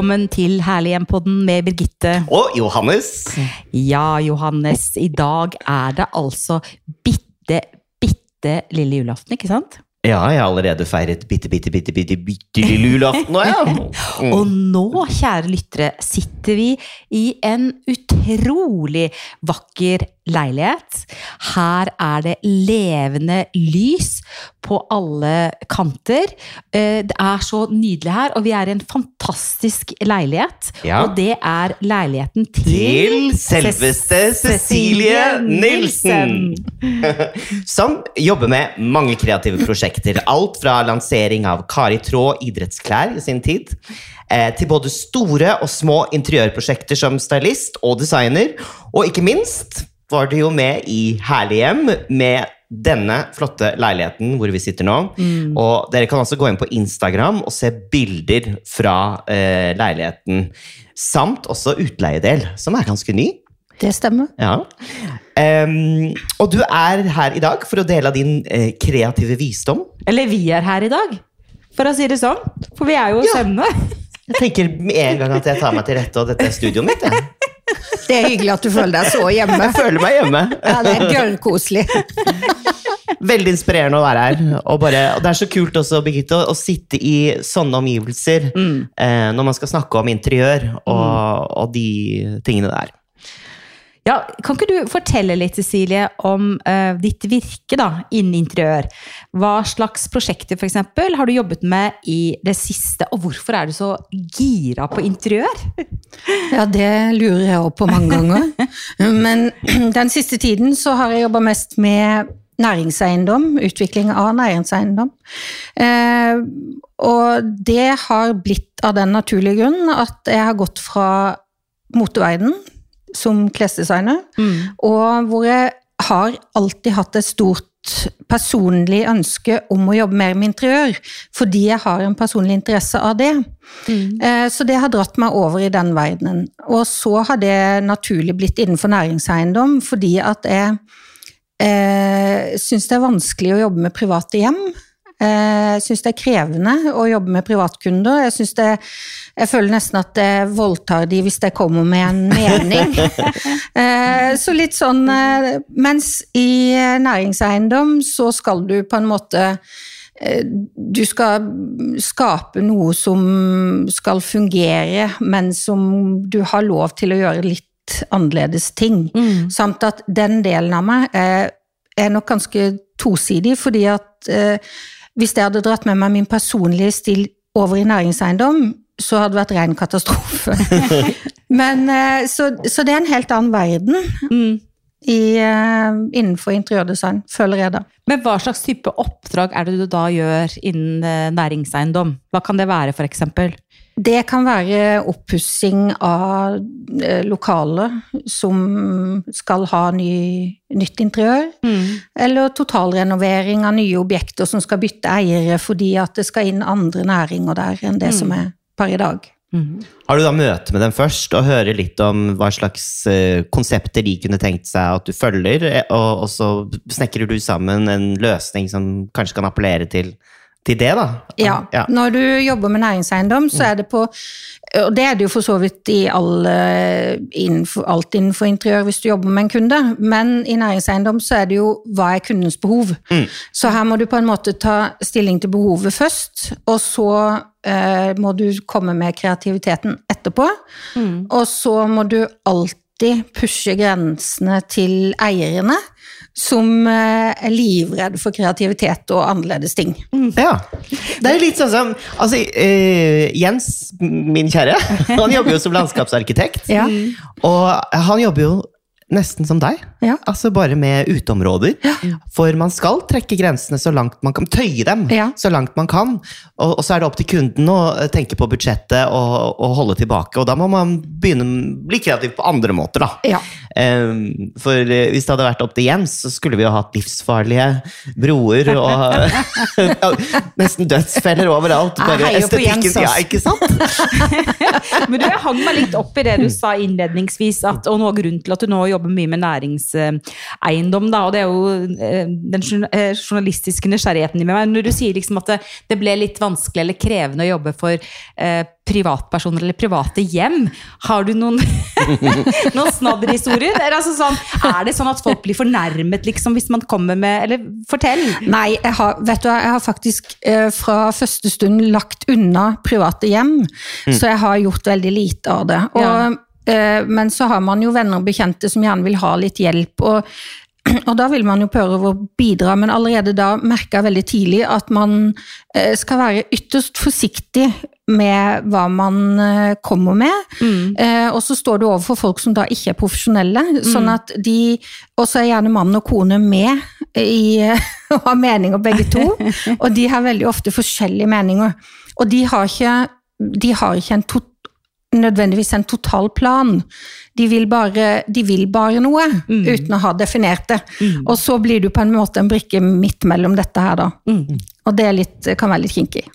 Velkommen til Herlig hjem-podden med Birgitte. Og Johannes. Ja, Johannes. I dag er det altså bitte, bitte lille julaften, ikke sant? Ja, jeg har allerede feiret bitte, bitte, bitte, bitte, bitte lille julaften nå, ja. Mm. Og nå, kjære lyttere, sitter vi i en utrolig vakker leilighet. Her er det levende lys på alle kanter. Eh, Det er så nydelig her, og vi er i en fantastisk leilighet. Ja. Og det er leiligheten til Til selveste Cecilie Nilsen. Som jobber med mange kreative prosjekter. Alt fra lansering av Kari Traa idrettsklær i sin tid, eh, til både store og små interiørprosjekter som stylist og designer. Og ikke minst var du jo med i Herlig hjem med denne flotte leiligheten hvor vi sitter nå. Og dere kan også gå inn på Instagram og se bilder fra eh, leiligheten. Samt også utleiedel, som er ganske ny. Det stemmer. Ja. Um, og du er her i dag for å dele av din eh, kreative visdom. Eller vi er her i dag, for å si det sånn. For vi er jo Ja. sønnene. Jeg tenker med en gang at jeg tar meg til rette, og dette er studioet mitt. Jeg. Det er hyggelig at du føler deg så hjemme. jeg føler meg hjemme. Ja, det er gørrkoselig. Veldig inspirerende å være her. Og, bare, og det er så kult også, Birgitte, å, å sitte i sånne omgivelser eh, når man skal snakke om interiør og, og de tingene der. Ja, kan ikke du fortelle litt, Cecilie, om uh, ditt virke da, innen interiør? Hva slags prosjekter for eksempel, har du jobbet med i det siste, og hvorfor er du så gira på interiør? Ja, det lurer jeg òg på mange ganger. Men den siste tiden så har jeg jobba mest med næringseiendom, utvikling av næringseiendom. Eh, og det har blitt av den naturlige grunn at jeg har gått fra moteverden som klesdesigner, og hvor jeg har alltid hatt et stort personlig ønske om å jobbe mer med interiør, fordi jeg har en personlig interesse av det. Mm. Så det har dratt meg over i den verdenen. Og så har det naturlig blitt innenfor næringseiendom, fordi at jeg eh, syns det er vanskelig å jobbe med private hjem. Eh, Jeg syns det er krevende å jobbe med privatkunder. Jeg, det, jeg føler nesten at jeg voldtar de hvis jeg kommer med en mening. Eh, Så litt sånn eh, Mens i næringseiendom så skal du på en måte du skal skape noe som skal fungere, men som du har lov til å gjøre litt annerledes ting. Samt at den delen av meg er, er nok ganske tosidig, fordi at eh, hvis jeg hadde dratt med meg min personlige stil over i næringseiendom, så hadde det vært ren katastrofe. Men, eh, så, så det er en helt annen verden i, eh, innenfor interiørdesign, føler jeg da. Men hva slags type oppdrag er det du da gjør innen eh, næringseiendom? Hva kan det være, eksempel? Det kan være oppussing av eh, lokaler som skal ha ny, nytt interiør. Eller totalrenovering av nye objekter som skal bytte eiere fordi at det skal inn andre næringer der enn det som er per i dag. Har du da møte med dem først og hører litt om hva slags eh, konsepter de kunne tenkt seg at du følger, eh, og, og så snekrer du sammen en løsning som kanskje kan appellere til, til det, da? Ja. Når du jobber med næringseiendom, så er det på Og det er det jo for så vidt i alle, innenfor, alt innenfor interiør hvis du jobber med en kunde, men i næringseiendom så er det jo hva er kundens behov. Så her må du på en måte ta stilling til behovet først, og så eh, må du komme med kreativiteten etterpå. Og så må du alltid pushe grensene til eierne, som eh, er livredd for kreativitet og annerledes ting. Ja. Det er litt sånn som altså, uh, Jens, min kjære, han jobber jo som landskapsarkitekt. Ja. Og han jobber jo nesten som deg. Ja. Altså bare med uteområder. For man skal trekke grensene så langt man kan. Tøye dem Ja. så langt man kan. Og, og så er det opp til kunden å eh, tenke på budsjettet og, og holde tilbake. Og da må man begynne bli kreativ på andre måter, da. For eh, hvis det hadde vært opp til Jens, så skulle vi jo hatt livsfarlige broer og nesten dødsfeller overalt. Bare estetikken. Ja, ikke sant? Men du, jeg hang meg litt opp i det du sa innledningsvis, at, og noe av grunnen til at du nå jobber mye med næringseiendom, da, og det er jo eh, den eh, journalistiske nysgjerrigheten i meg. Når du sier liksom at det, det ble litt vanskelig eller krevende å jobbe for eh, privatpersoner eller private hjem. Har du noen, noen snadderhistorier? Er, altså sånn, er det sånn at folk blir fornærmet liksom, hvis man kommer med Eller fortell! Nei, jeg har, vet du, jeg har faktisk eh, fra første stund lagt unna private hjem. Så jeg har gjort veldig lite av det. Og, Ja. eh, men så har man jo venner og bekjente som gjerne vil ha litt hjelp. og og da vil man jo prøve å bidra, men allerede da merka veldig tidlig at man eh, skal være ytterst forsiktig med hva man eh, kommer med. Eh, og så står du overfor folk som da ikke er profesjonelle, sånn at de Og så er gjerne mann og kone med i å ha meninger begge to, og de har veldig ofte forskjellige meninger. Og de har ikke, de har ikke en to, nødvendigvis en total plan. De vil bare, de vil bare noe, uten å ha definert det. Og så blir du på en måte en brikke midt mellom dette her, da. Og det er litt, kan være litt kinkig.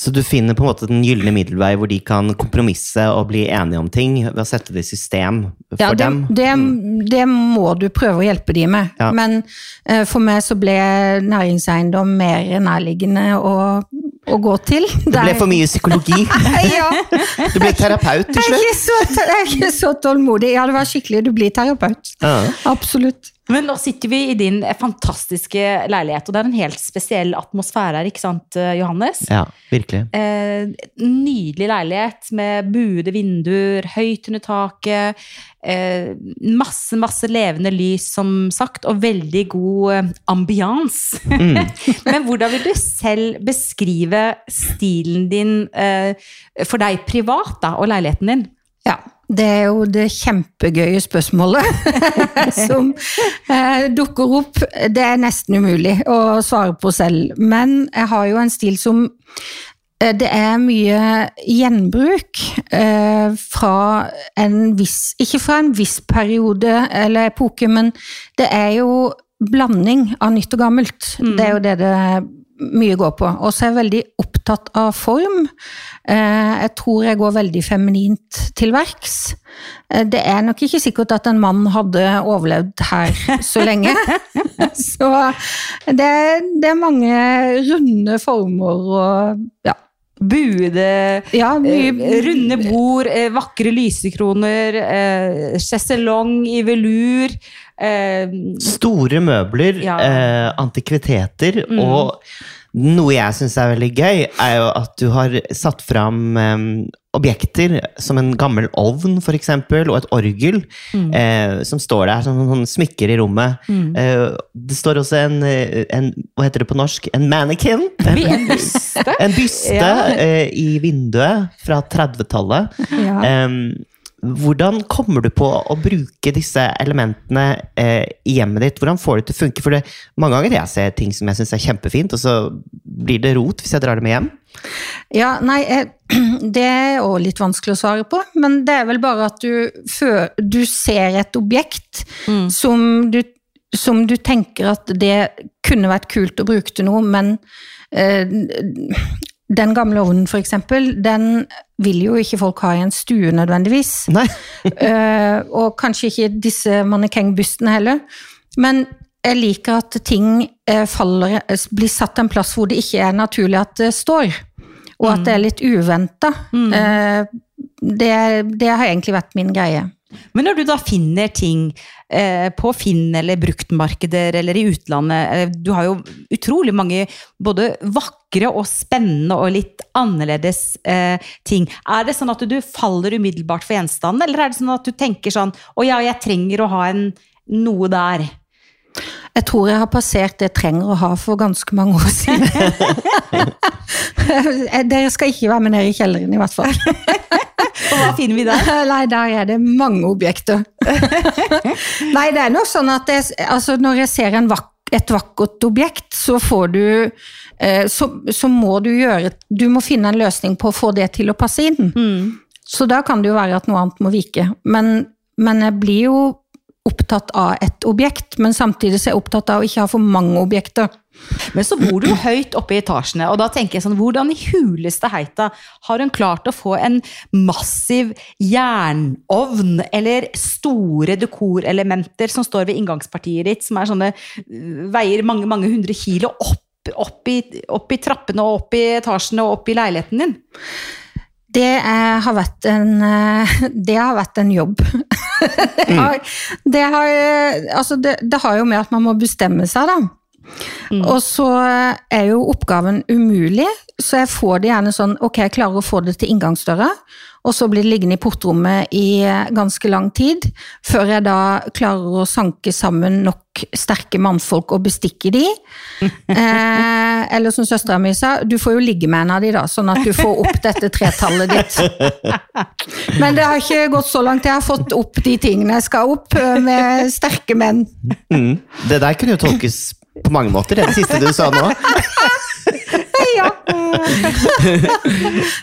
Så du finner på en måte den gylne middelvei hvor de kan kompromisse og bli enige om ting ved å sette det i system for Ja, det, dem? det, det må du prøve å hjelpe de med. Ja. Men uh, for meg så ble næringseiendom mer nærliggende å, å gå til. Det ble for mye psykologi. ja, Du ble terapeut til slutt. jeg er ikke så tålmodig. Ja, det var skikkelig. Du blir terapeut. Ja. Absolutt. Men nå sitter vi i din fantastiske leilighet, og det er en helt spesiell atmosfære her, ikke sant, Johannes? ja, virkelig. Eh, nydelig leilighet med buede vinduer, høyt under taket. Eh, masse, masse levende lys, som sagt, og veldig god ambians. ambians. Men hvordan vil du selv beskrive stilen din eh, for deg privat, da, og leiligheten din? Ja, det er jo det kjempegøye spørsmålet som eh, dukker opp. Det er nesten umulig å svare på selv, men jeg har jo en stil som eh, det er mye gjenbruk eh, fra en viss Ikke fra en viss periode eller epoke, men det er jo blanding av nytt og gammelt. Det er jo det det mye går på. Og så er jeg veldig opptatt av form. Eh, Jeg tror jeg går veldig feminint til verks. Eh, Det er nok ikke sikkert at en mann hadde overlevd her så lenge. Så det, det er mange runde former og ja. Buede Ja, Eh, runde bord, vakre lysekroner, sjeselong i velur. Eh, Store møbler, Ja. eh, antikviteter, Mm. og noe jeg syns er veldig gøy, er jo at du har satt fram eh, objekter som en gammel ovn, for eksempel, og et orgel, Mm. eh, som står der som sånn smykker i rommet. Eh, det står også en, eh, en Hva heter det på norsk? En mannequin? en byste. En byste Ja. eh, i vinduet fra 30-tallet. ja. Hvordan kommer du på å bruke disse elementene eh, i hjemmet ditt? Hvordan får du det til å funke? For det, mange ganger jeg ser ting som jeg syns er kjempefint, og så blir det rot hvis jeg drar det med hjem. Ja, nei, det er også litt vanskelig å svare på, men det er vel bare at du, før, du ser et objekt som, du, som du tenker at det kunne vært kult å bruke til noe, men eh, den gamle ovnen for eksempel, den vil jo ikke folk ha i en stue nødvendigvis. Nei. Eh, og kanskje ikke disse mannekengbustene heller. Men jeg liker at ting eh, faller, eh, blir satt en plass hvor det ikke er naturlig at det står. Og at det er litt uventa. Eh, det, det har egentlig vært min greie. Men når du da finner ting eh, på Finn eller bruktmarkeder eller i utlandet eh, Du har jo utrolig mange både vakre og spennende og litt annerledes eh, ting. Er det sånn at du faller umiddelbart for gjenstanden, eller er det sånn at du tenker sånn Å ja, jeg trenger å ha en, noe der. Jeg tror jeg har passert det jeg trenger å ha for ganske mange år siden. Dere skal ikke være med ned i kjelleren, i hvert fall. Og hva finner vi der? Nei, der er det mange objekter. Nei, det er nok sånn at jeg, altså når jeg ser en vak et vakkert objekt, så får du eh, så, så må du gjøre Du må finne en løsning på å få det til å passe inn. Så da kan det jo være at noe annet må vike. Men, men jeg blir jo opptatt av et objekt, men samtidig så er jeg opptatt av å ikke ha for mange objekter. Men så bor du høyt oppe i etasjene, og da tenker jeg sånn, hvordan i huleste heita har hun klart å få en massiv jernovn, eller store dekorelementer som står ved inngangspartiet ditt, som er sånne, øh, veier mange, mange hundre kilo opp, opp, i, opp i trappene og opp i etasjene og opp i leiligheten din? Det eh, har vært en, eh, det har vært en jobb. det, har, det, har, eh, altså det, det har jo med at man må bestemme seg, da. Og så er jo oppgaven umulig, så jeg får det gjerne sånn Ok, jeg klarer å få det til inngangsdøra, og så blir det liggende i portrommet i ganske lang tid, før jeg da klarer å sanke sammen nok sterke mannfolk og bestikke de. Eh, eller som søstera mi sa, du får jo ligge med en av de, da, sånn at du får opp dette tretallet ditt. Men det har ikke gått så langt. Jeg har fått opp de tingene jeg skal opp, eh, med sterke menn. Mm. Det der kunne jo tolkes på mange måter, det siste du sa nå. Ja.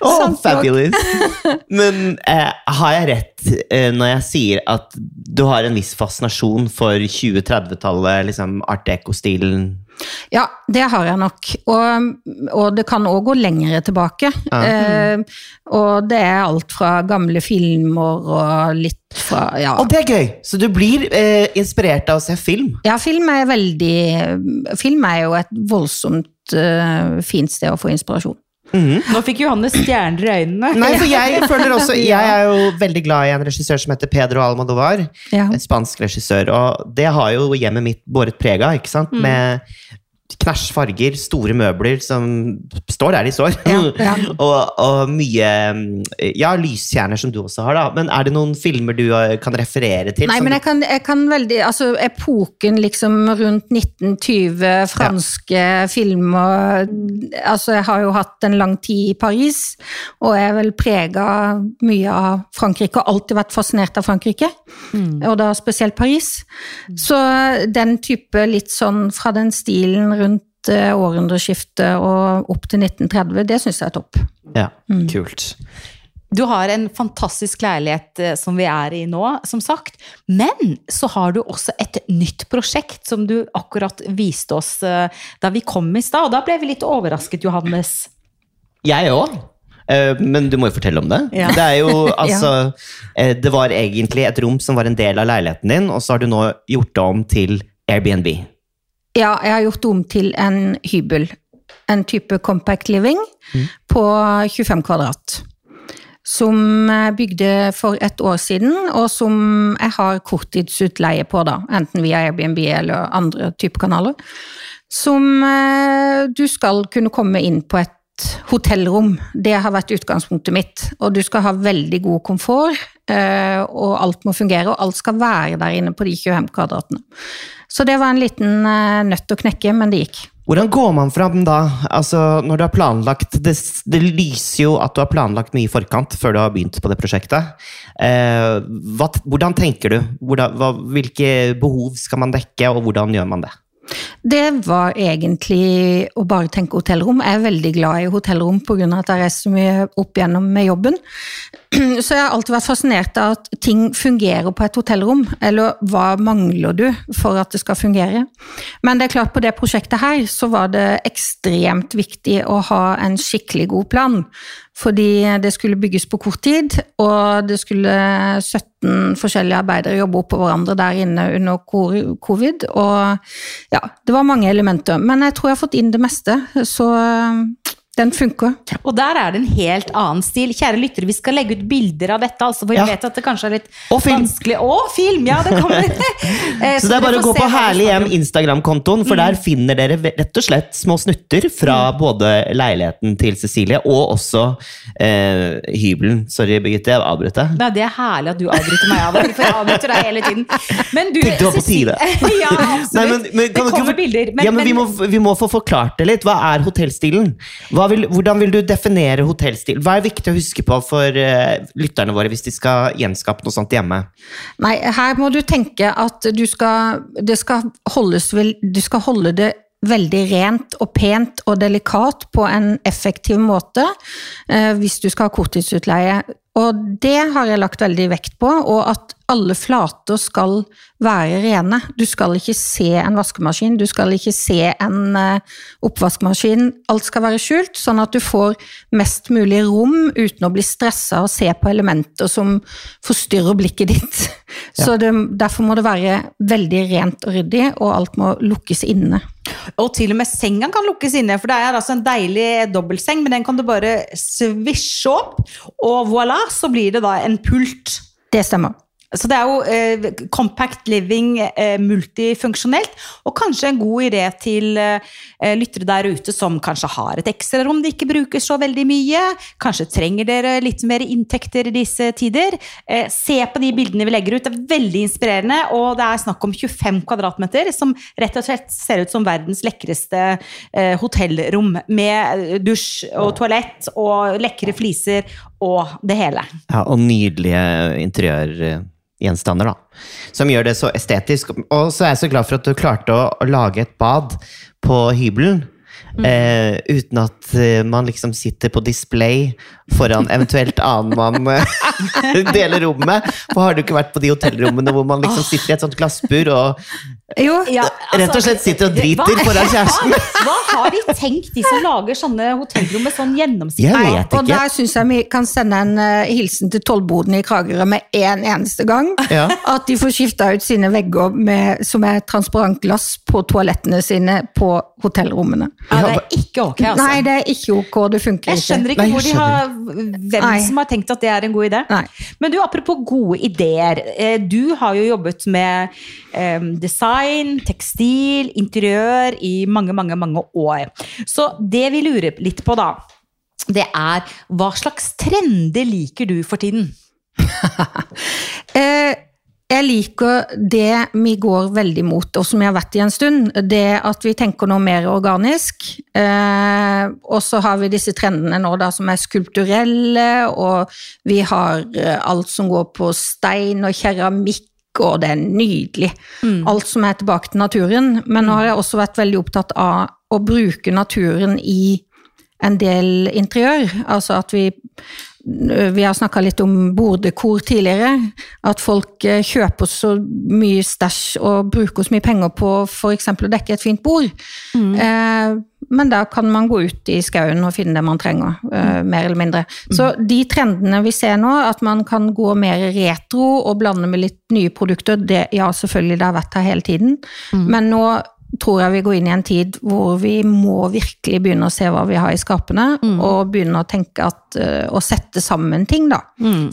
Oh, fabulous! Men eh, har jeg rett eh, når jeg sier at du har en viss fascinasjon for 2030-tallet, liksom art deco-stilen? Ja, det har jeg nok. Og, og det kan òg gå lengre tilbake. Eh, og det er alt fra gamle filmer og litt fra Ja, Og det er gøy! Så du blir eh, inspirert av å se film? ja film er veldig Film er jo et voldsomt eh, fint sted å få inspirasjon. Nå fikk Johanne stjerner i øynene. Nei, for jeg føler også Jeg er jo veldig glad i en regissør som heter Pedro Almodovar. Ja. En spansk regissør. Og det har jo hjemmet mitt båret preg av, ikke sant? Med knæsj farger, store møbler som står der de står. Ja, ja. og, og mye Ja, lyskjerner som du også har, da. Men er det noen filmer du eh, kan referere til? Nei, men jeg kan, jeg kan veldig Altså, epoken liksom rundt 1920, franske filmer Altså, jeg har jo hatt en lang tid i Paris, og jeg er vel prega mye av Frankrike, og alltid vært fascinert av Frankrike. Og da spesielt Paris. Så den type litt sånn fra den stilen rundt eh, århundreskiftet og opp til 1930, det syns jeg er topp. Ja, kult. Du har en fantastisk leilighet eh, som vi er i nå, som sagt. Men så har du også et nytt prosjekt som du akkurat viste oss eh, da vi kom i stad. Og da ble vi litt overrasket, Johannes. Jeg òg. Men du må jo fortelle om det. Ja. Det er jo altså Det var egentlig et rom som var en del av leiligheten din, og så har du nå gjort det om til Airbnb. Ja, jeg har gjort det om til en hybel. En type compact living på 25 kvadrat. Som jeg bygde for et år siden, og som jeg har korttidsutleie på, da. Enten via Airbnb eller andre typer kanaler. Som eh, du skal kunne komme inn på et hotellrom. Det har vært utgangspunktet mitt. Og du skal ha veldig god komfort, eh, og alt må fungere, og alt skal være der inne på de 25 kvadratene. Så det var en liten eh, nøtt å knekke, men det gikk. Hvordan går man fram da? Altså, når du har planlagt Det, det lyser jo at du har planlagt mye i forkant før du har begynt på det prosjektet. Eh, hva, hvordan tenker du? Hvordan, hva, hvilke behov skal man dekke, og hvordan gjør man det? Det var egentlig å bare tenke hotellrom. Jeg er veldig glad i hotellrom pga. at jeg reiser så mye opp igjennom med jobben. Så jeg har alltid vært fascinert av at ting fungerer på et hotellrom. Eller hva mangler du for at det skal fungere? Men det er klart på det prosjektet her så var det ekstremt viktig å ha en skikkelig god plan. Fordi det skulle bygges på kort tid, og det skulle 17 forskjellige arbeidere jobbe oppå hverandre der inne under covid. Og ja, det var mange elementer. Men jeg tror jeg har fått inn det meste, så den funker. Og der er det en helt annen stil. Kjære lyttere, vi skal legge ut bilder av dette, altså, for vi Ja. vet at det kanskje er litt Og vanskelig. Og film! Ja, det kommer. så, Så det er bare å gå på Herlig hjem. Instagram-kontoen, for der finner dere rett og slett små snutter fra både leiligheten til Cecilie og også eh, hybelen. Sorry, Birgitte, jeg avbrøt deg. Nei, det er herlig at du avbryter meg av og til, for jeg avbryter deg hele tiden. Men du, Tenkte det var på tide. Ja, absolutt. Nei, men, men, kan det ikke kommer bilder. Men, ja, men, vi, må, vi må få forklart det litt. Hva er hotellstilen? Hva vil, hvordan vil du definere hotellstil? Hva er viktig å huske på for uh, lytterne våre hvis de skal gjenskape noe sånt hjemme? Nei, her må du tenke at du skal, skal holdes du skal holde det veldig rent og pent og delikat på en effektiv måte eh, hvis du skal ha korttidsutleie. Og det har jeg lagt veldig vekt på, og at alle flater skal være rene. Du skal ikke se en vaskemaskin, du skal ikke se en eh, oppvaskmaskin. Alt skal være skjult, sånn at du får mest mulig rom uten å bli stressa og se på elementer som forstyrrer blikket ditt. Så det, derfor må det være veldig rent og ryddig, og alt må lukkes inne. Og til og med senga kan lukkes inne, for det er altså en deilig dobbeltseng, men den kan du bare svisje opp, og voilà, så blir det da en pult. Det stemmer. Så det er jo eh, compact living, eh, multifunksjonelt, og kanskje en god idé til eh, lyttere der ute som kanskje har et ekstrarom de ikke bruker så veldig mye. Kanskje trenger dere litt mer inntekter i disse tider. Eh, se på de bildene vi legger ut, det er veldig inspirerende, og det er snakk om 25 kvadratmeter, som rett og slett ser ut som verdens lekreste eh, hotellrom, med dusj og toalett og lekre fliser og det hele. Ja, og nydelige interiørgjenstander, da. Som gjør det så estetisk. Og så er jeg så glad for at du klarte å, å lage et bad på hybelen. Eh, uten at eh, man liksom sitter på display foran eventuelt annen man eh, deler rom med. For har du ikke vært på de hotellrommene hvor man liksom sitter i et sånt glassbur og Jo, Ja, rett og slett sitter og driter hva- foran kjæresten? Hva har de tenkt, de som lager sånne hotellrom med sånn gjennomsikt? Jeg Nei, vet og der syns jeg vi kan sende en uh, hilsen til tollboden i Kragerø med en eneste gang. Ja. At de får skifta ut sine vegger med, som er transparent glass på toalettene sine på hotellrommene. Ja, det er ikke ok, altså. Nei, det er ikke ok, det funker ikke. Jeg skjønner ikke Nei, jeg hvor de har, hvem Nei. som har tenkt at det er en god idé. Nei. Men du, apropos gode ideer. eh, Du har jo jobbet med eh, design, tekstil, interiør i mange, mange, mange år. Så det vi lurer litt på da, det er hva slags trender liker du for tiden? Eh, jeg liker det vi går veldig mot, og som jeg har vært i en stund. Det at vi tenker noe mer organisk. Eh, og så har vi disse trendene nå da som er skulpturelle, og vi har eh, alt som går på stein og keramikk. Og det er nydelig. Alt som er tilbake til naturen. Men nå har jeg også vært veldig opptatt av å bruke naturen i en del interiør. Altså at vi vi har snakka litt om borddekor tidligere. At folk eh, kjøper så mye stæsj og bruker så mye penger på f.eks. å dekke et fint bord. Eh, men da kan man gå ut i skauen og finne det man trenger, eh, mer eller mindre. Så de trendene vi ser nå, at man kan gå mer retro og blande med litt nye produkter, det, ja, selvfølgelig, det har vært her hele tiden. Men nå tror jeg vi går inn i en tid hvor vi må virkelig begynne å se hva vi har i skapene, og begynne å tenke at, eh, å sette sammen ting, da.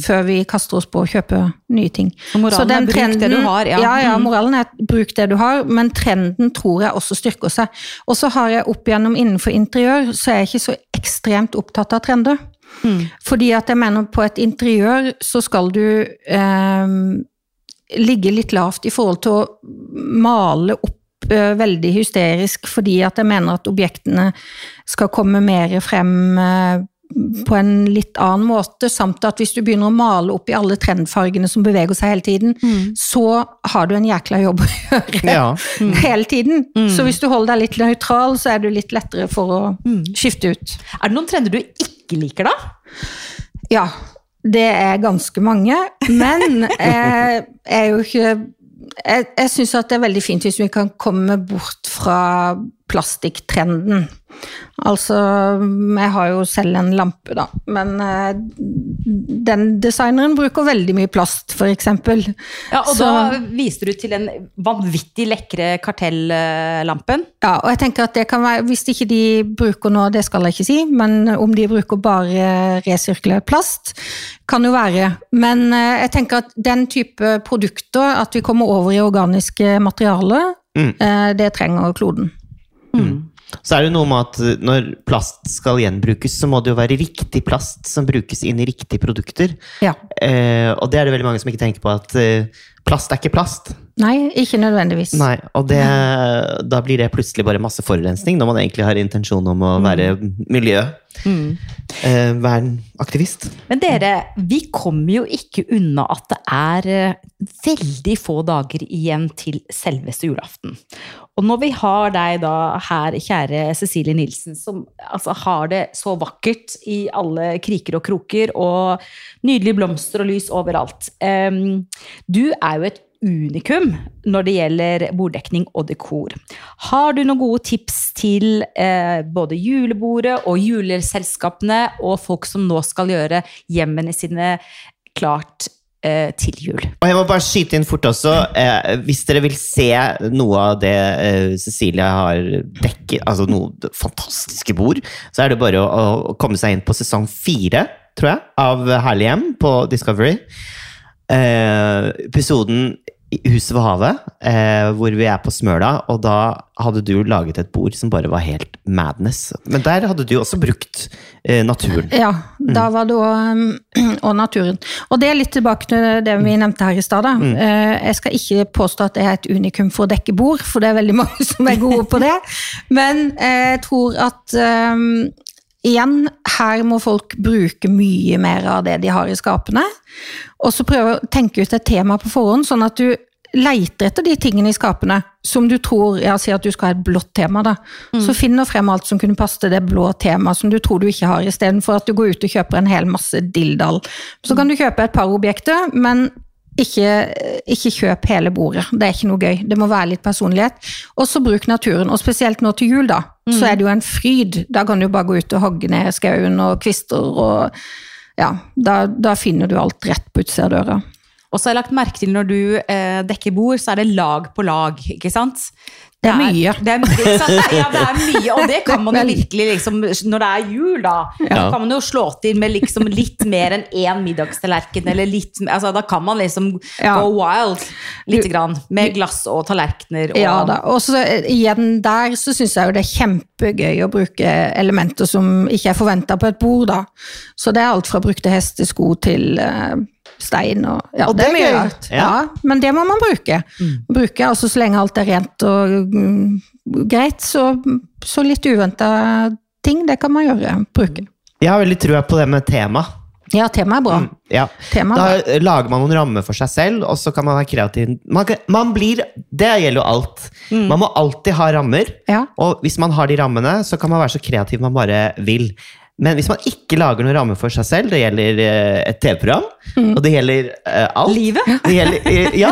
Før vi kaster oss på å kjøpe nye ting. Så moralen er bruk det du har, ja. Ja, ja, Mm. moralen er bruk det du har, men trenden tror jeg også styrker seg. Og så har jeg opp igjennom innenfor interiør, så er jeg ikke så ekstremt opptatt av trender. Fordi at jeg mener på et interiør så skal du eh, ligge litt lavt i forhold til å male opp veldig hysterisk, fordi at jeg mener at objektene skal komme mer frem eh, på en litt annen måte, samt at hvis du begynner å male opp i alle trendfargene som beveger seg hele tiden, så har du en jækla jobb å gjøre Ja. hele tiden. Så hvis du holder deg litt nøytral, så er du litt lettere for å skifte ut. Er det noen trender du ikke liker, da? Ja, det er ganske mange, men jeg er jo ikke Jeg, jeg syns at det er veldig fint hvis vi kan komme bort fra plastikktrenden. Altså, jeg har jo selv en lampe, da, men eh, den designeren bruker veldig mye plast, eksempel. Ja, og Så- da viste du til den vanvittig lekre kartellampen. Ja, og jeg tenker at det kan være, Hvis ikke de bruker noe, det skal jeg ikke si, men om de bruker bare resirkulert plast, kan jo være. Men eh, jeg tenker at den type produkter, at vi kommer over i organiske materialer, eh, det trenger kloden. Så er det noe med at uh, når plast skal gjenbrukes, så må det jo være riktig plast som brukes inn i riktige produkter. Ja. Eh, og det er det veldig mange som ikke tenker på, at eh, plast er ikke plast. Nei, ikke nødvendigvis. Nei, og det, da blir det plutselig bare masse forurensning, når man egentlig har intensjon om å være miljø. Eh, vernaktivist. Men dere, vi kommer jo ikke unna at det er eh, veldig få dager igjen til selveste julaften. Og når vi har deg da her, kjære Cecilie Nilsen, som altså har det så vakkert i alle kriker og kroker, og nydelige blomster og lys overalt. Du er jo et unikum når det gjelder borddekning og dekor. Har du noen gode tips til eh, både julebordet og juleselskapene og folk som nå skal gjøre hjemmene sine klart til jul. Og jeg må bare skyte inn fort også. Eh, hvis dere vil se noe av det eh, Cecilie har dekket, altså noe fantastiske bord, så er det bare å, å komme seg inn på sesong fire, tror jeg, av Herlig hjem på Discovery. Eh, episoden Huset ved havet, eh, hvor vi er på Smøla, og da hadde du laget et bord som bare var helt madness. Men der hadde du også brukt eh, naturen. Ja, da var det òg Og naturen. Og det er litt tilbake til det vi nevnte her i stad. Mm. Eh, Jeg skal ikke påstå at det er et unikum for å dekke bord, for det er veldig mange som er gode på det. Men eh, jeg tror at eh, igjen, her må folk bruke mye mer av det de har i skapene. Og så prøve å tenke ut et tema på forhånd, sånn at du leiter etter de tingene i skapene som du tror ja, Si at du skal ha et blått tema, da. Så finn nå frem alt som kunne passe til det blå temaet som du tror du ikke har, istedenfor at du går ut og kjøper en hel masse dilldall. Så kan du kjøpe et par objekter, men ikke, ikke kjøp hele bordet. Det er ikke noe gøy. Det må være litt personlighet. Og så bruk naturen. Og spesielt nå til jul, da. Så er det jo en fryd. Da kan du bare gå ut og hogge ned skauen og kvister og Ja, da, da finner du alt rett på utsida av døra. Og så har jeg lagt merke til når du eh, dekker bord, så er det lag på lag, ikke sant? Det er mye. Det er, det, er, Ja, det er mye, og det kan man jo virkelig liksom Når det er jul, da, Ja. kan man jo slå til med liksom litt mer enn én middagstallerken, eller litt altså, Da kan man liksom Ja. go wild lite grann, med glass og tallerkener og Ja da. Og så eh, igjen der så syns jeg jo det er kjempegøy å bruke elementer som ikke er forventa på et bord, da. Så det er alt fra brukte hestesko til eh, stein og Ja, Og det det er mye rart. Ja. Ja. men det må man bruke. Bruke altså så lenge alt er rent og mm, greit, så, så litt uventa ting, det kan man gjøre. Bruke. Jeg har veldig trua på det med tema. Ja, temaet er bra. Ja. Tema Da bra. lager man noen rammer for seg selv, og så kan man være kreativ. Man, kan- man blir, det gjelder jo alt. Man må alltid ha rammer. Ja. Og hvis man har de rammene, så kan man være så kreativ man bare vil. Men hvis man ikke lager noen rammer for seg selv, det gjelder eh, et TV-program, og det gjelder uh, alt Livet? Det gjelder, uh, ja.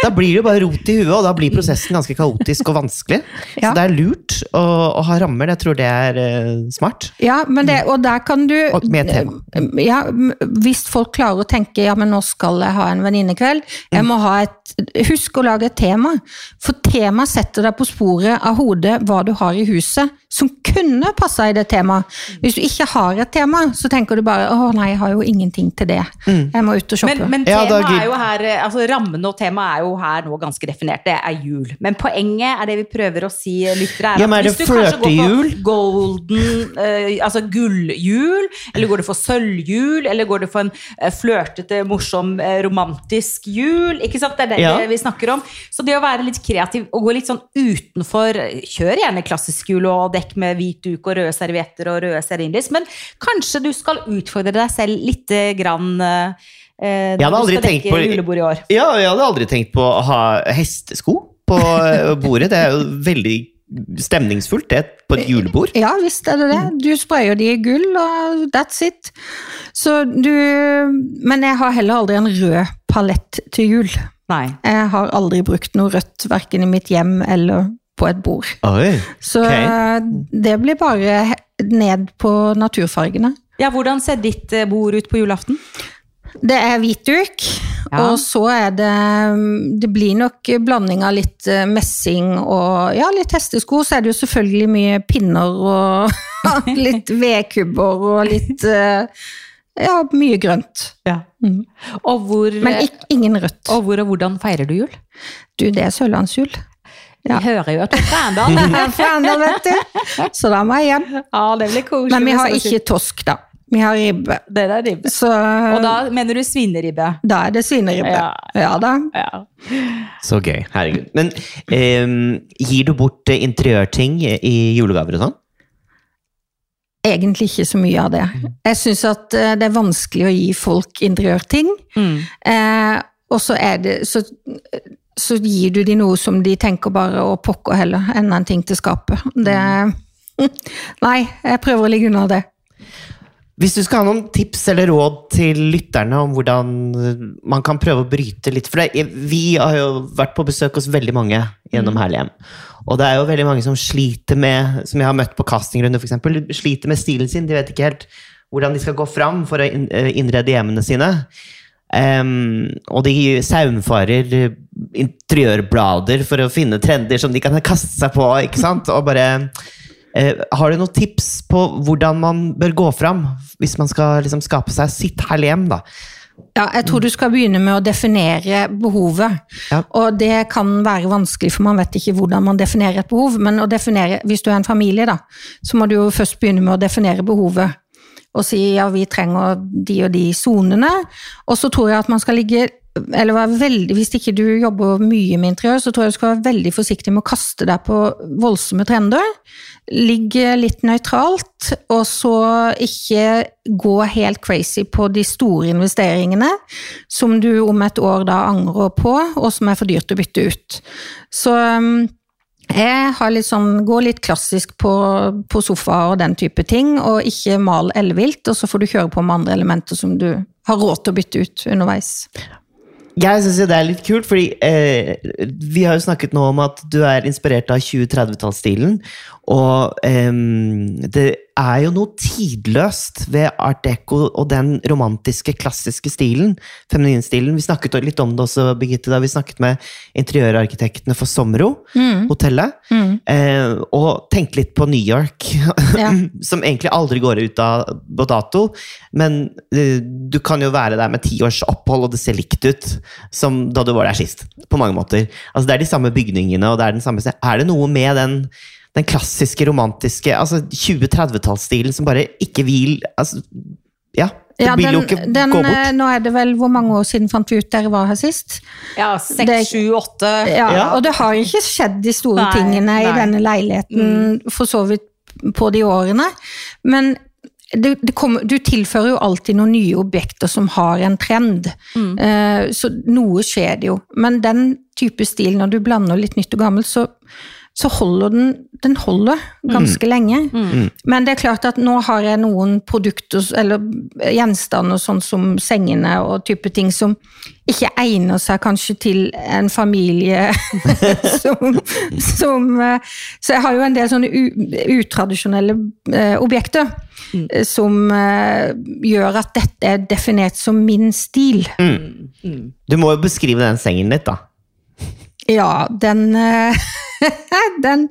Da blir det jo bare rot i huet, og da blir prosessen ganske kaotisk og vanskelig. Ja. Så det er lurt å, å ha rammer. Jeg tror det er uh, smart. Ja, men det, og der kan du Og med tema. Ja, hvis folk klarer å tenke ja, men nå skal jeg ha en venninnekveld, jeg må ha et Husk å lage et tema. For tema setter deg på sporet av hodet hva du har i huset som kunne passa i det temaet. Hvis du ikke har et tema, så tenker du bare å nei, jeg har jo ingenting til det. Jeg må ut og shoppe. Men, men temaet er jo her, eh, altså rammen og temaet er jo her nå ganske definert. Det er jul. Men poenget er det vi prøver å si, lyttere, er Ja, men er det hvis du kanskje går for golden, uh, altså gulljul, eller går du for sølvjul, eller går du for en uh, flørtete, morsom, uh, romantisk jul, ikke sant? Det er det Ja. vi snakker om. Så det å være litt kreativ og gå litt sånn utenfor, kjør gjerne klassisk jul og dekk med hvit duk og røde servietter og røde stearinlys, men kanskje du skal utfordre deg selv litt grann eh, eh, Jeg hadde på- julebord i år. Ja, jeg hadde aldri tenkt på å ha hestesko på eh, bordet. Det er jo veldig stemningsfullt, det, på et julebord. Ja, visst er det det. Du sprayer de i gull, og that's it. Så du Men jeg har heller aldri en rød palett til jul. Nei. Jeg har aldri brukt noe rødt, verken i mitt hjem eller på et bord. Oi. Så Ok. eh, det blir bare ned på naturfargene. Ja, hvordan ser ditt eh, bord ut på julaften? Det er hvit duk, Ja. og så er det Det blir nok blanding av litt eh, messing og ja, litt hestesko. Så er det jo selvfølgelig mye pinner og litt vedkubber og litt Ja, mye grønt. Ja. Mm. Og hvor, Men ikke, ingen rødt. og hvor og hvordan feirer du jul? Du, det er sørlandsjul. Vi hører jo at du er du. Så da må jeg hjem. ja, det blir koselig. Men vi har ikke tosk, da. Vi har ribbe. Det er ribbe. Så Og da mener du svineribbe? da er det svineribbe. Ja. Ja da. Ja. Så gøy. Herregud. Men eh, gir du bort eh, interiørting i julegaver og sånn? Egentlig ikke så mye av det. Jeg syns at eh, det er vanskelig å gi folk interiørting. Mm. Eh, og så er det så, så gir du de noe som de tenker bare å pokker heller, enda en ting til skapet. Det Nei, jeg prøver å ligge unna det. Hvis du skal ha noen tips eller råd til lytterne om hvordan man kan prøve å bryte litt For det, vi har jo vært på besøk hos veldig mange gjennom Herlighjem. Og det er jo veldig mange som sliter med, som jeg har møtt på castingrunder eksempel, sliter med stilen sin. De vet ikke helt hvordan de skal gå fram for å eh, innrede hjemmene sine. Um, og de saumfarer interiørblader for å finne trender som de kan kaste seg på. ikke sant? Og bare eh, Har du noen tips på hvordan man bør gå fram hvis man skal liksom skape seg sitt herlem? da? Ja, jeg tror du skal begynne med å definere behovet. Ja. Og det kan være vanskelig, for man vet ikke hvordan man definerer et behov. Men å definere, hvis du er en familie, da, så må du jo først begynne med å definere behovet. Og si ja, vi trenger de og de sonene. Og så tror jeg at man skal ligge eller være veldig, Hvis ikke du jobber mye med interiør, så tror jeg du skal være veldig forsiktig med å kaste deg på voldsomme trender. Ligge litt nøytralt, og så ikke gå helt crazy på de store investeringene som du om et år da angrer på, og som er for dyrt å bytte ut. Så um, jeg har litt sånn, går litt klassisk på, på sofa og den type ting, og ikke mal ellevilt, og så får du kjøre på med andre elementer som du har råd til å bytte ut underveis. Jeg syns det er litt kult, fordi eh, vi har jo snakket nå om at du er inspirert av 2030-tallsstilen. Og um, det er jo noe tidløst ved art deco og den romantiske, klassiske stilen. Femininstilen. Vi snakket litt om det også, Birgitte, da vi snakket med interiørarkitektene for Somro, hotellet. Eh, og tenkte litt på New York, Ja. som egentlig aldri går ut av på dato. Men uh, du kan jo være der med ti års opphold, og det ser likt ut som da du var der sist. På mange måter. Altså Det er de samme bygningene, og det er den samme Er det noe med den, den klassiske, romantiske altså 2030-tallsstilen som bare ikke vil altså, Ja, det Ja, vil jo ikke den, gå eh, bort. Nå er det vel hvor mange år siden fant vi ut dere var her sist? Ja, seks, sju, åtte. Ja, Ja. Og det har ikke skjedd de store Nei, tingene i nei. i denne leiligheten for så vidt på de årene. Men det, det kommer, du tilfører jo alltid noen nye objekter som har en trend. Mm. Eh, så noe skjer det jo. Men den type stil, når du blander litt nytt og gammelt, så, så holder den den holder ganske lenge. Men det er klart at nå har jeg noen produkter eller gjenstander sånn som sengene og type ting som ikke egner seg kanskje til en familie som, som eh, Så jeg har jo en del sånne u, utradisjonelle eh, objekter mm. som eh, gjør at dette er definert som min stil. Du må jo beskrive den sengen litt, da. Ja, den, den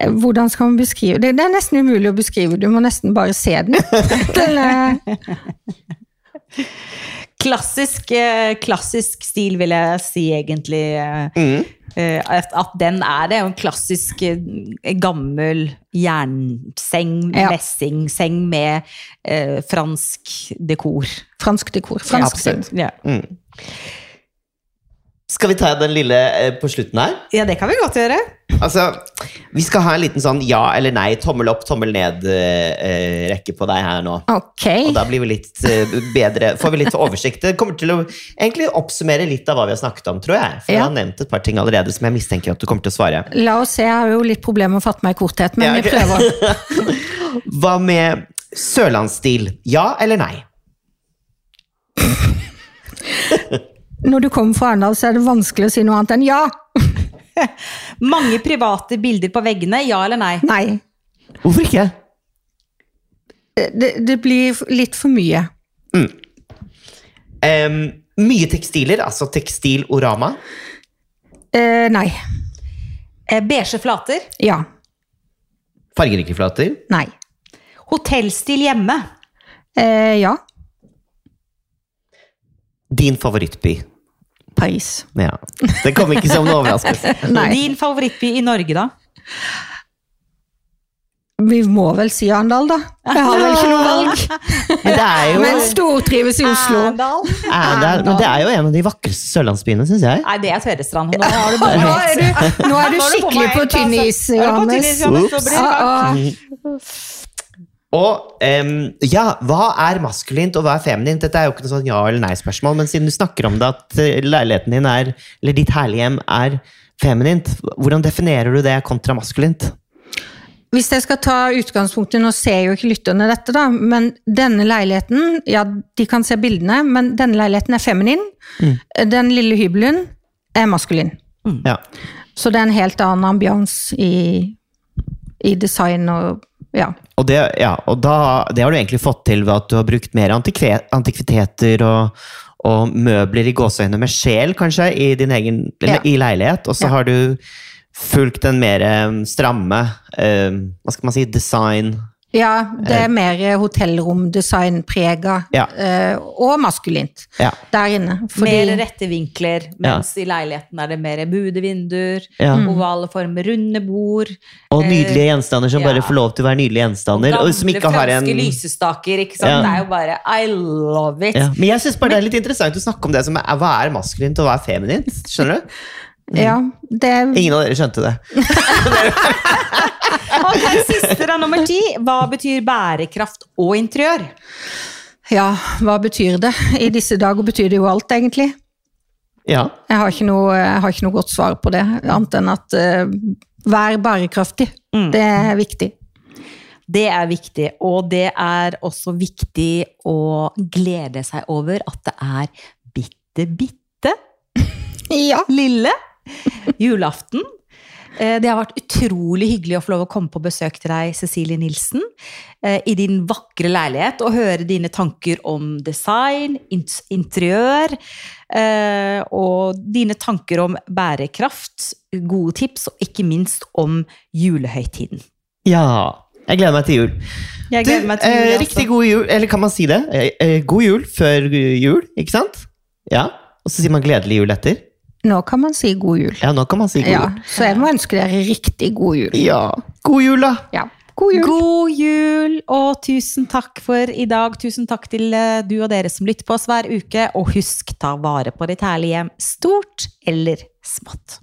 eh, Hvordan skal man beskrive det? Det er nesten umulig å beskrive, du må nesten bare se den. den eh, Klassisk, eh, klassisk stil, vil jeg si, egentlig. eh, eh, At, den er det. En klassisk gammel jernseng, Ja. messingseng med eh, fransk dekor. fransk dekor. Fransk ja, Absolutt. Ja. Skal vi ta den lille eh, på slutten her? ja, det kan vi godt gjøre. Altså, Vi skal ha en liten sånn ja eller nei, tommel opp, tommel ned-rekke på deg her nå. Ok. Og da blir vi litt eh, bedre, får vi litt oversikt. Det kommer til å egentlig oppsummere litt av hva vi har snakket om, tror jeg. For jeg har nevnt et par ting allerede som jeg mistenker at du kommer til å svare. La oss se, jeg har jo litt problemer med å fatte meg i korthet, men Ja, vi prøver. Hva med sørlandsstil? Ja eller nei? Når du kommer fra Arendal, så er det vanskelig å si noe annet enn ja. Mange private bilder på veggene, ja eller nei? Nei. Hvorfor ikke? Det, det blir litt for mye. Em, mye tekstiler, altså tekstilorama. Uh, nei. Eh, Beige flater. Ja. Fargerike flater. Nei. Hotellstil hjemme. Eh, ja. Din favorittby. Paris. Ja. Det kom ikke som noen overraskelse. Din favorittby i Norge, da? Vi må vel si Arendal, da. Jeg har vel ikke noe valg. Men det er jo Men stortrives i Oslo. Arendal. men det er jo en av de vakreste sørlandsbyene, syns jeg. Nei, det er Tvedestrand. Nå har du bare Nå er du, nå er du skikkelig på tynn is, Johannes. Ups. Og um, ja, hva er maskulint og hva er feminint? Dette er jo ikke noe sånn ja eller nei-spørsmål, men siden du snakker om det at eh, leiligheten din er, eller ditt herlige hjem er feminint, hvordan definerer du det kontra maskulint? Hvis jeg skal ta utgangspunktet, nå ser jo ikke lytterne dette, da, men denne leiligheten, ja, de kan se bildene, men denne leiligheten er feminin. Den lille hybelen er maskulin. Ja. Så det er en helt annen ambians i, i design og ja. Og, det, ja, og da, det har du egentlig fått til ved at du har brukt mer antikviteter og, og møbler i gåseøyne med sjel, kanskje, i din egen Ja. i leilighet. Og så har du fulgt den mer eh, stramme eh, Hva skal man si? Design. Ja, det er mer hotellromdesignprega Ja. eh, og maskulint Ja. der inne. Mer rette vinkler, mens i leiligheten er det mer buede vinduer, Ja. ovale former, runde bord. Og nydelige gjenstander som ja. bare får lov til å være nydelige gjenstander. Og som ikke har en lysestaker, ikke sant? Ja. Det er jo bare I love it. ja. Men jeg syns bare det er litt interessant å snakke om det som er hva er maskulint og hva er feminint. Skjønner du? Ja, det Ingen av dere skjønte det. Ok, siste da, nummer ti. Hva betyr bærekraft og interiør? Ja, hva betyr det? I disse dager betyr det jo alt, egentlig. Ja. Jeg har ikke noe, jeg har ikke noe godt svar på det, annet enn at uh, vær bærekraftig. Mm. Det er viktig. Det er viktig, og det er også viktig å glede seg over at det er bitte, bitte Ja. lille julaften. Eh, Det har vært utrolig hyggelig å få lov å komme på besøk til deg, Cecilie Nilsen, eh, i din vakre leilighet og høre dine tanker om design, interiør, eh, og dine tanker om bærekraft, gode tips, og ikke minst om julehøytiden. ja. Jeg gleder meg til jul. Jeg gleder meg til jul. eh, riktig god jul, eller kan man si det? Eh, god jul før jul, ikke sant? Ja. Og så sier man gledelig jul etter. Nå kan man si god jul. Ja, nå kan man si god Ja, så jeg må ønske dere riktig god jul. Ja. God jul, da! Ja, god jul. God jul, og tusen takk for i dag. Tusen takk til eh, du og dere som lytter på oss hver uke. Og husk, ta vare på ditt herlige hjem, stort eller smått.